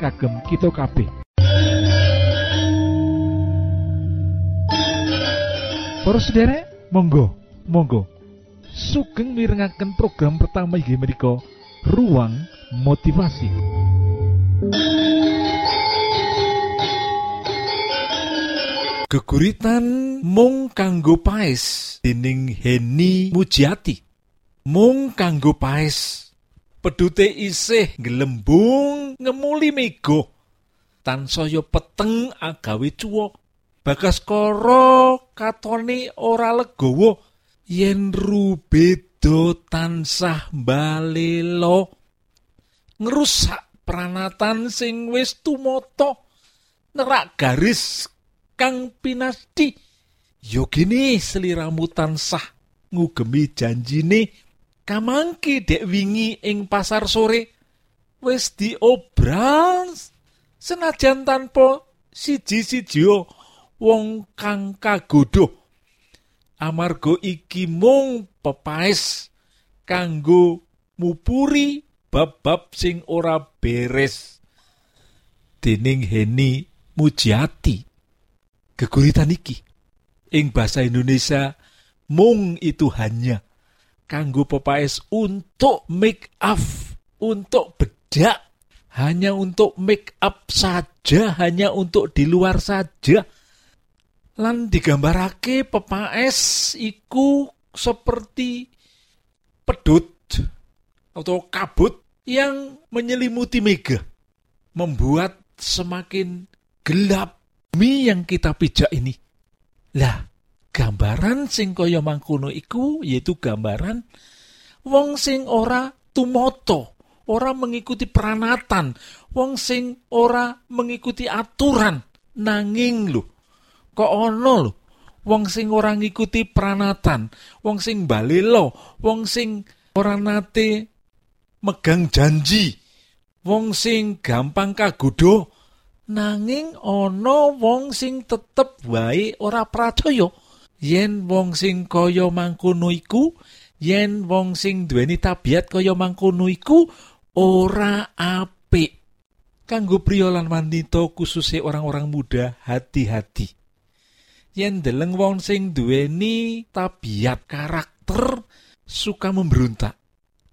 kagem kita kabeh Para sederek, monggo, monggo. Sugeng mirengaken program pertama inggih menika Ruang Motivasi. Geguritan mung kanggo paes dening Heni Mujiati. Mung kanggo paes. Pedute isih gelembung ngemuli mego. Tansaya peteng agawe cuwok. Bagas koro katone ora legowo yen rubedo tansah balelo ngerusak pranatan sing wis tumoto nerak garis kang pinasti yo gini seliramu tansah ngugemi janjine kamangki dek wingi ing pasar sore wis diobral senajan tanpa siji-siji wong kang kagodho amarga iki mung pepaes kanggo mupuri bab-bab sing ora beres. Dening Heni Mujiati geguritan iki. Ing bahasa Indonesia mung itu hanya kanggo pepaes untuk make up untuk bedak hanya untuk make up saja hanya untuk di luar saja. Lan digambarake pepaes iku seperti pedut atau kabut yang menyelimuti mega membuat semakin gelap mi yang kita pijak ini. Lah gambaran sing kaya mangkono iku yaitu gambaran wong sing ora tumoto ora mengikuti peranatan wong sing ora mengikuti aturan nanging lho kok ono lho wong sing ora ngikuti pranatan wong sing balelo wong sing ora nate megang janji wong sing gampang kagodho nanging ana wong sing tetep wae ora pracaya yen wong sing kaya mangkono iku yen wong sing duweni tabiat kaya mangkono iku ora apik. Kanggo priya lan wanita khususnya orang-orang muda hati-hati. Yen deleng wong sing duweni tabiat karakter suka memberontak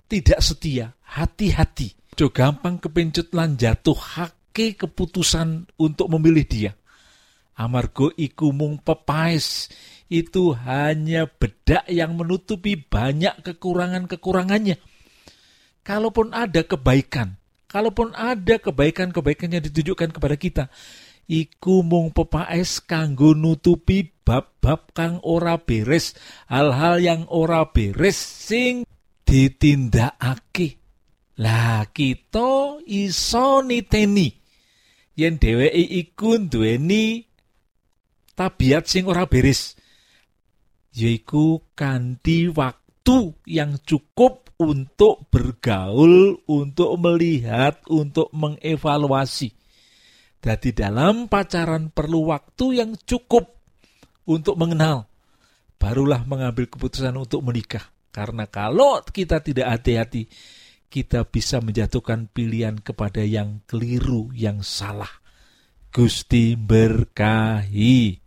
tidak setia hati-hati. Jo gampang kepencut lan jatuh hake keputusan untuk memilih dia. Amargo iku mung pepaes itu hanya bedak yang menutupi banyak kekurangan-kekurangannya. Kalaupun ada kebaikan kalaupun ada kebaikan-kebaikan yang ditujukan kepada kita iku mung pepaes kanggo nutupi bab-bab kang ora beres hal-hal yang ora beres sing ditindakake. Lah kita iso niteni. Yen dheweke iku duweni tabiat sing ora beres yaiku kanthi waktu yang cukup untuk bergaul, untuk melihat, untuk mengevaluasi. Jadi dalam pacaran perlu waktu yang cukup untuk mengenal. Barulah mengambil keputusan untuk menikah. Karena kalau kita tidak hati-hati, kita bisa menjatuhkan pilihan kepada yang keliru, yang salah. Gusti berkahi.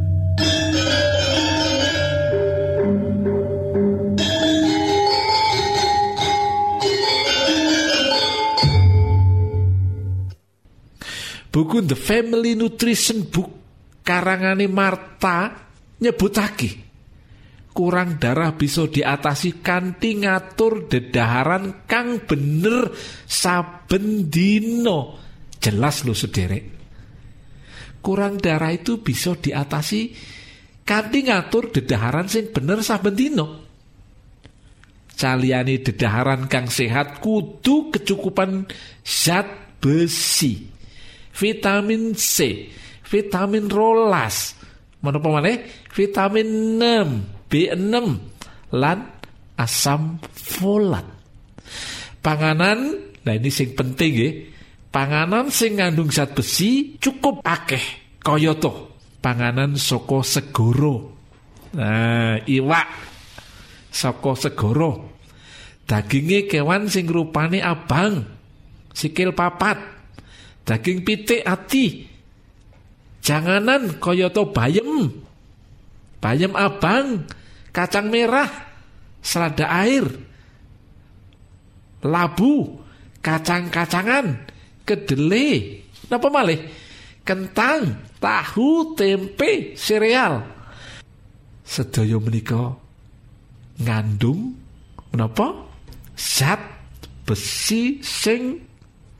buku The Family Nutrition Book karangane Marta nyebutake kurang darah bisa diatasi kanthi ngatur dedaharan kang bener saben dino jelas lo sederek. Kurang darah itu bisa diatasi kanthi ngatur dedaharan sing bener saben dino caliyane dedaharan kang sehat kudu kecukupan zat besi vitamin C, vitamin rolas, menapa maneh vitamin 6, B6 lan asam folat. Panganan, nah ini sing penting ya. Panganan sing ngandung zat besi cukup akeh kaya to. Panganan soko segoro. Nah, iwak soko segoro. Dagingnya kewan sing rupane abang, sikil papat, daging pitik ati. Janganan koyoto bayem. Bayem abang. Kacang merah. Selada air. Labu. Kacang-kacangan. Kedele. Napa malih? Kentang tahu tempe sereal. Sedaya menika ngandung menapa? Zat besi sing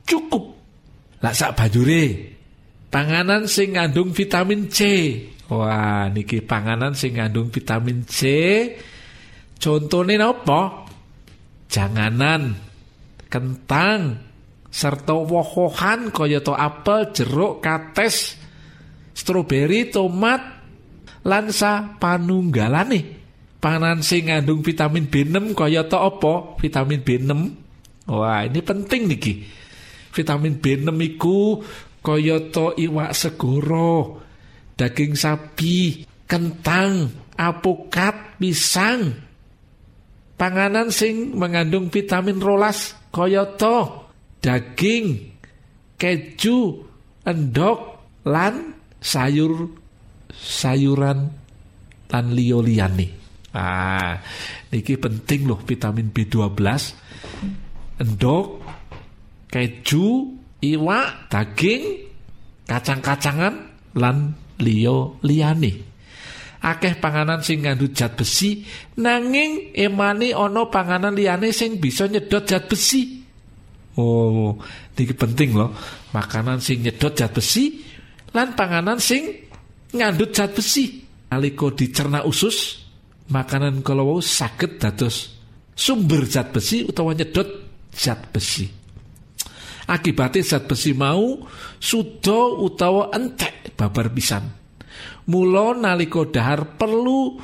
cukup lah sak bajure panganan sing ngandung vitamin C. Wah, niki panganan sing ngandung vitamin C. Contohnya apa? Janganan, kentang, serta wohohan kaya to apel, jeruk, kates, stroberi, tomat, lansa panunggalane. Panganan sing ngandung vitamin B6 kaya to apa? Vitamin B6. Wah, ini penting niki vitamin B6 iku kayata iwak segoro, daging sapi, kentang, apokat, pisang. Panganan sing mengandung vitamin rolas kayata daging, keju, endok, lan sayur sayuran lan liyo liyane. Ah, niki penting loh vitamin B12. Endok, keju, iwak, daging, kacang-kacangan lan liyo liyane. Akeh panganan sing ngandut zat besi nanging emane ana panganan liyane sing bisa nyedot zat besi. Oh, ini penting loh. Makanan sing nyedot zat besi lan panganan sing ngandut zat besi. Aliko dicerna usus, makanan kalau sakit dados sumber zat besi utawa nyedot zat besi akibatnya zat besi mau sudo utawa entek babar pisan. Mulo naliko dahar perlu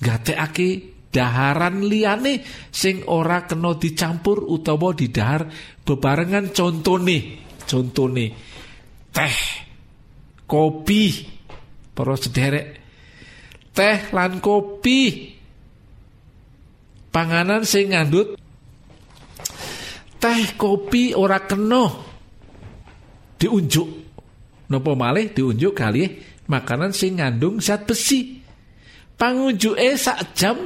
gatekake daharan liyane sing ora kena dicampur utawa didahar bebarengan contone contone teh kopi para sederek teh lan kopi. Panganan sing ngandut teh kopi ora kena. Diunjuk. Nopo malih diunjuk kali makanan sing ngandung zat besi. Pangunjuke sak jam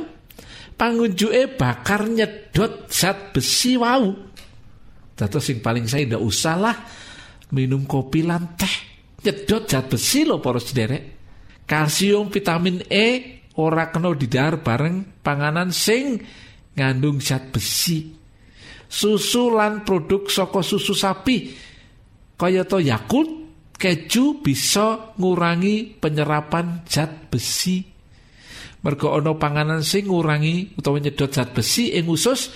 pangunjuke bakar nyedot zat besi wau. Dato sing paling saya ndak usah lah minum kopi lan teh. Nyedot zat besi lo poros sederek. Kalsium vitamin E ora kena didar bareng panganan sing ngandung zat besi susu lan produk saka susu sapi. Kaya to Yakult keju bisa ngurangi penyerapan zat besi. Mergo ana panganan sing ngurangi utawa nyedot zat besi ing usus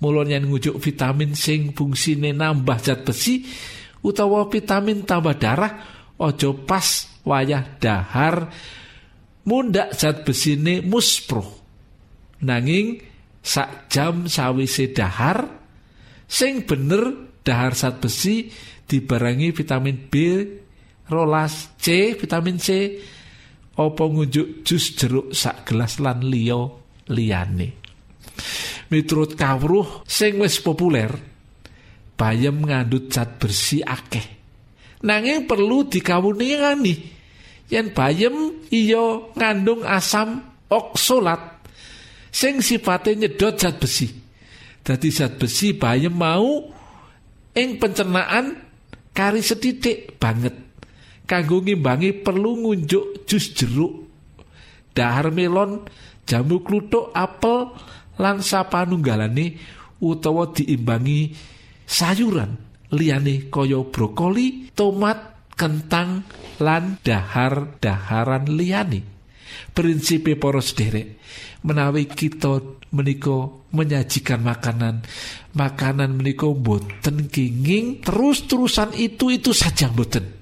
mulanya ngujuk vitamin sing fungsine nambah zat besi utawa vitamin tambah darah ojo pas wayah dahar mundak zat besine muspro nanging sak jam sawise dahar sing bener dahar zat besi dibarangi vitamin B rolas C vitamin C opo ngunjuk jus jeruk sak gelas lan liyo liyane. Miturut kawruh sing wis populer bayam ngandut zat bersih akeh. Nanging perlu dikawuningani yen bayam iya ngandung asam oksolat sing sifatnya nyedot zat besi dadi zat besi bayam mau ing pencernaan kari sedidik banget. Kanggo ngimbangi perlu ngunjuk jus jeruk dahar melon jamu kluthuk apel lan sapanunggalane utawa diimbangi sayuran liyane kaya brokoli tomat kentang lan dahar-daharan liyane. Prinsipe poros derek menawi kita menika menyajikan makanan. Makanan menika boten kenging terus-terusan itu itu saja boten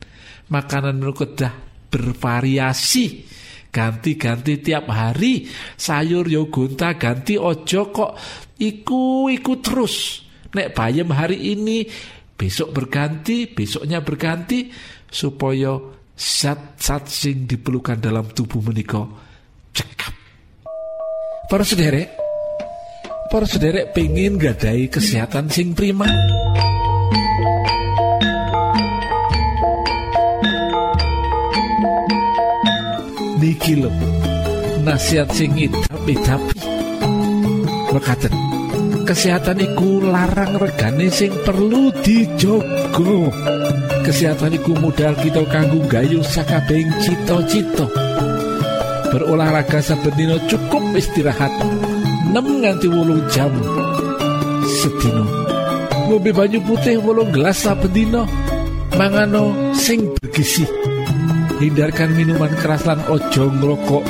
makanan menika dah bervariasi. Ganti-ganti tiap hari sayur yo ganti ojo kok iku iku terus. Nek bayam hari ini besok berganti besoknya berganti supaya zat-zat sing diperlukan dalam tubuh menika cekap. Para sederek para sederek pengen gadai kesehatan sing prima niki lho nasihat sing idap-idap mekaten kesehatan iku larang regane sing perlu dijogo kesehatan iku modal kita kanggo gayu sakabehing cita-cita. Berolahraga saben dina cukup istirahat 6 nganti wolung jam. Sedina. Ngombe banyu putih wolung gelas dina. Mangano sing bergizi hindarkan minuman keras lan ojo ngrokok.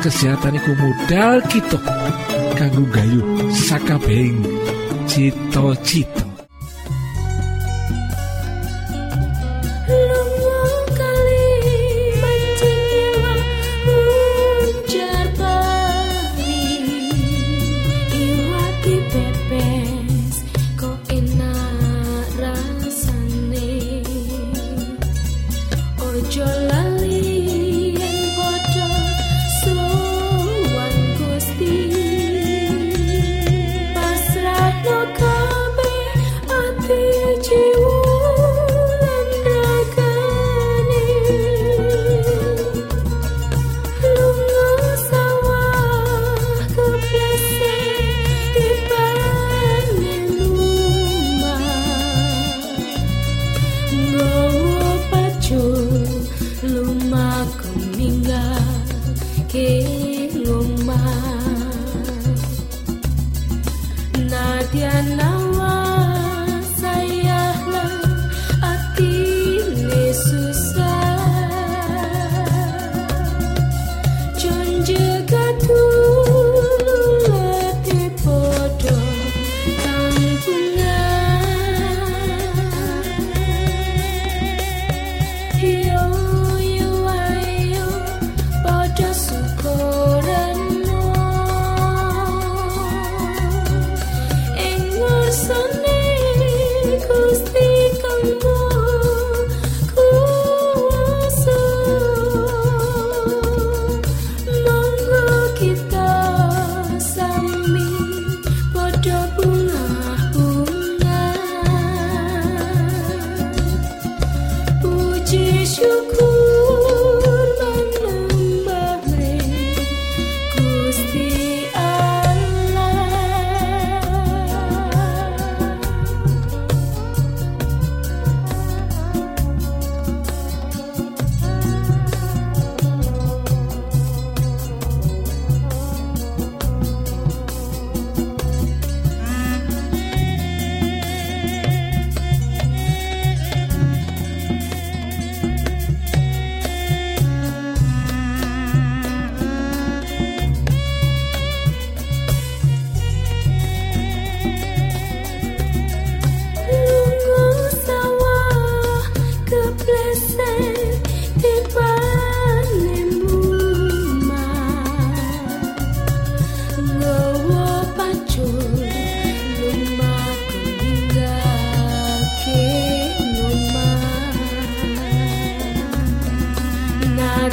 Kesehatan iku modal kita kanggo gayu sakabehing. Cita-cita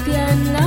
bien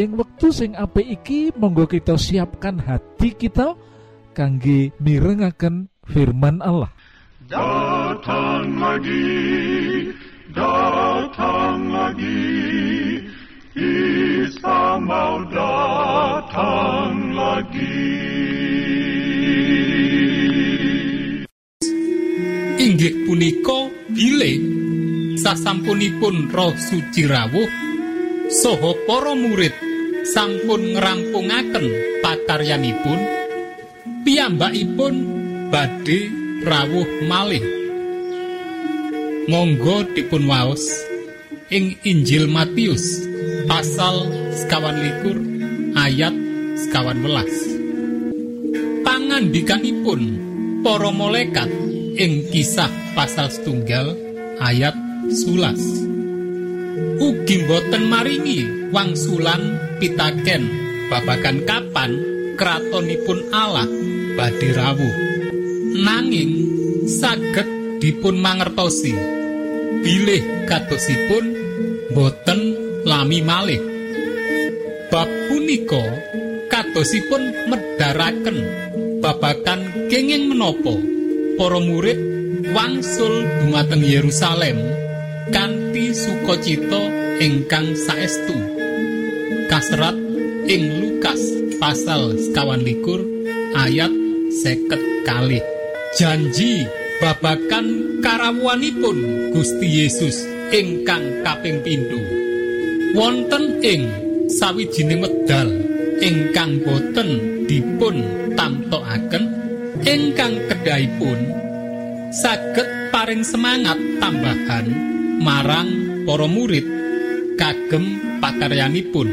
ing wektu sing apik iki monggo kita siapkan hati kita kangge mirengaken firman Allah Datang lagi, datang lagi, Isa mau datang lagi. inggih punika bilih sasampunipun roh suci rawuh saha para murid sampun ngrampungaken pakaryanipun piyambakipun badhe rawuh malih. Monggo dipun waos ing Injil Matius pasal sekawan likur ayat sekawan welas. Pangandikanipun para malaikat ing kisah pasal setunggal ayat sulas ugi boten maringi wangsulan pitaken. Babagan kapan kratonipun Allah badhe rawuh? Nanging saged dipun mangertosi bilih katosipun boten lami malih. Bab punika katosipun medharaken babagan kenging menapa? Para murid wangsul dumateng Yerusalem. Kanthi sukacita ingkang saestu. Kaserat ing Lukas pasal sekawan likur ayat seket kali. Janji babakan karawuanipun Gusti Yesus ingkang kaping pindho wonten ing sawijining wedal ingkang boten dipun tamtokaken ingkang kedahipun saged paring semangat tambahan marang para murid kagem pakaryanipun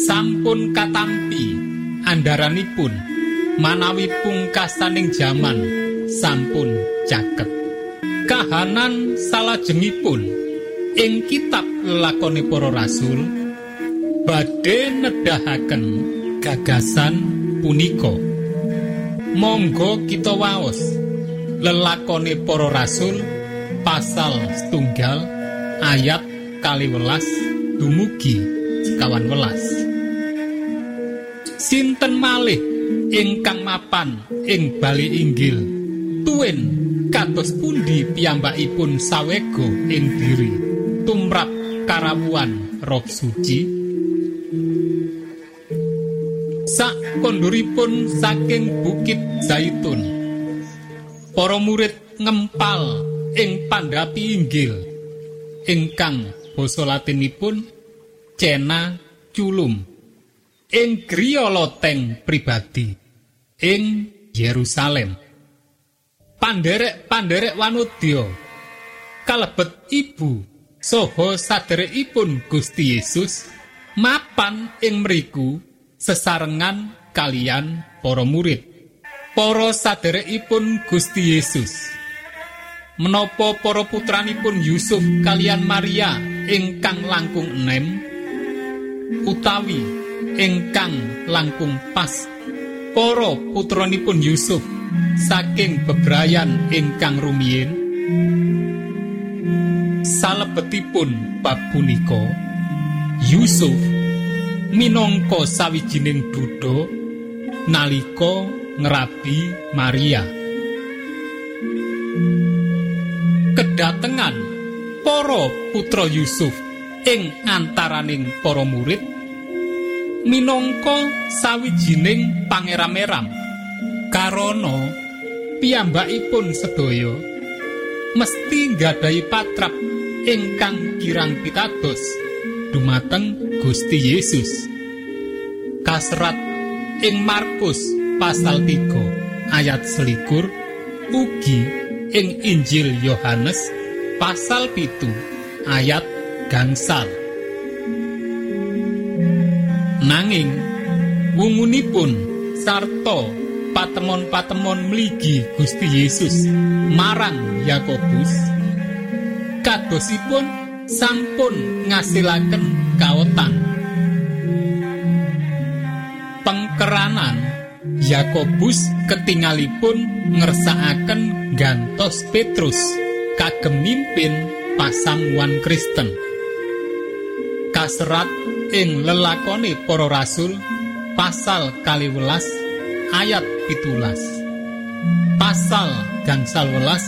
sampun katampi andaranipun manawi pungkasaning jaman sampun caket kahanan salajengipun ing kitab lakone para rasul badhe nedahaken gagasan punika. Monggo kita waos lelakone para rasul pasal setunggal ayat kali welas dumugi sekawan welas. Sinten malih ingkang mapan ing bali inggil? Tuwin kados pundi piyambakipun sawego ing diri? Tumrap karawuan roh suci. Sak konduripun saking bukit zaitun para murid ngempal ing pandhapi inggil ingkang basa latinipun cena culum. Ing griya loteng pribadi ing Yerusalem. Panderek-panderek wanudya kalebet ibu saha saderekipun Gusti Yesus mapan ing mriku sesarengan kalian para murid para saderekipun Gusti Yesus menapa para putranipun Yusuf kalian Maria ingkang langkung enem utawi ingkang langkung pas? Para putranipun Yusuf saking bebrayan ingkang rumiyin salebetipun bab punika Yusuf minangka sawijining duda nalika ngerabi Maria kedatengan para putra Yusuf ing antaraning para murid minangka sawijining pangeram-eram karana piyambakipun sedaya mesti nggadahi patrap ingkang kirang pitados dumateng Gusti Yesus. Kasrat ing Markus pasal 3 ayat selikur ugi ing Injil Yohanes pasal pitu ayat gangsal. Nanging wungunipun sarta patemon-patemon mligi Gusti Yesus marang Yakobus kadosipun sampun ngasilaken kaotan Yakobus ketingalipun ngersakaken gantos Petrus kagem mimpin pasamuan Kristen. Kaserat ing lelakone para rasul pasal kaliwelas ayat pitulas. Pasal gangsal welas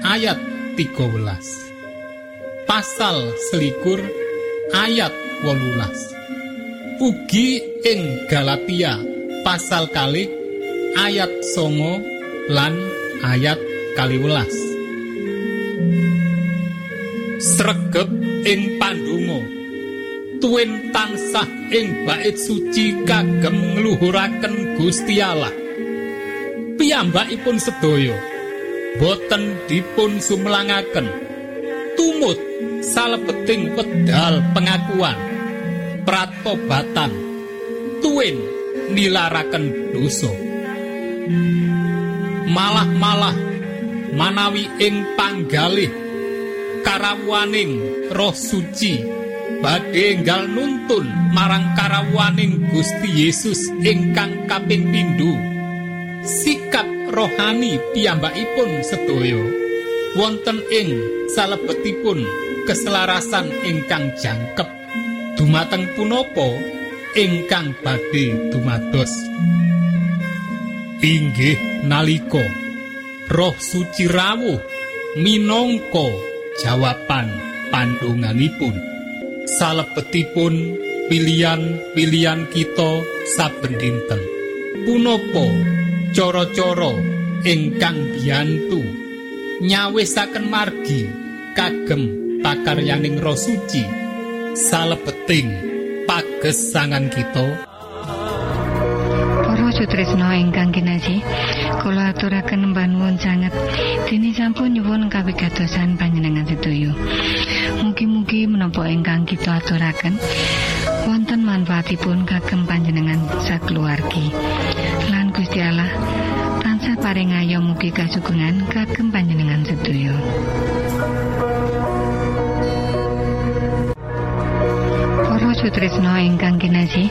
ayat 13 pasal selikur ayat wolulas. Ugi ing Galatia pasal kali ayat songo lan ayat kaliwelas. Sregep ing pandungo tuwin tansah ing bait suci kagem ngluhuraken Gusti Allah. Piyambakipun sedaya boten dipun sumlangaken tumut salebeting pedal pengakuan pratobatan tuwin nilaraken dosa malah-malah manawi ing panggalih karawuaning roh suci badhe enggal nuntun marang karawuaning Gusti Yesus ingkang kaping pindho sikap rohani piyambakipun sedaya wonten ing salebetipun keselarasan ingkang jangkep. Dumateng punapa ingkang badhe dumados inggih nalika. Roh suci rawuh minangka jawaban pandunganipun. Salebetipun pilihan-pilihan kita saben dinten. Punapa cara-cara ingkang biyantu nyawisaken margi kagem pakaryaning roh suci. Salebeting pagesangan kita Para Sutrisno ingkang kinasih, kula aturaken mbangun sanget dene sampun nyuwun kawigatosan panjenengan sedoyo. Mugi-mugi menapa ingkang kita aturaken wonten manfaatipun kagem panjenengan sakeluargi. Lan Gusti Allah tansah paring ayo mugi kasugengan kagem panjenengan sedoyo. Para Sutrisno ingkang kinasih,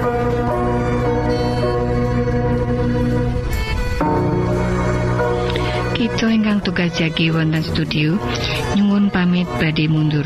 Tugas jagi wonten studio nyuwun pamit badhe mundur.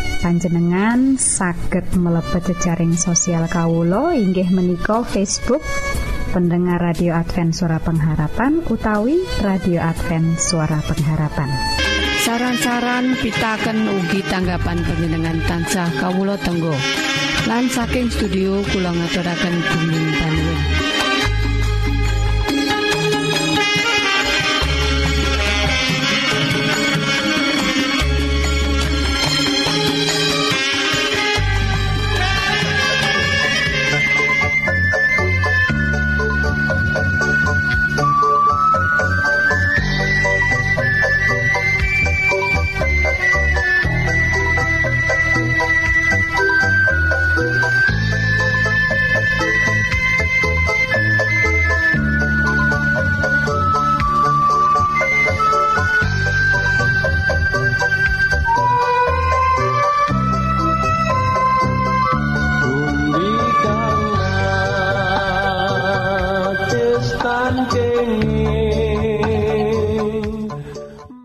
panjenengan saged mlebet jejaring sosial Kawulo inggih menika Facebook pendengar radio Advent suara pengharapan utawi radio Advent suara pengharapan. Saran-saran pitaken ugi tanggapan panjenengan tansah kawulo tenggo. Lan saking studio kula ngaturaken bumi panuwun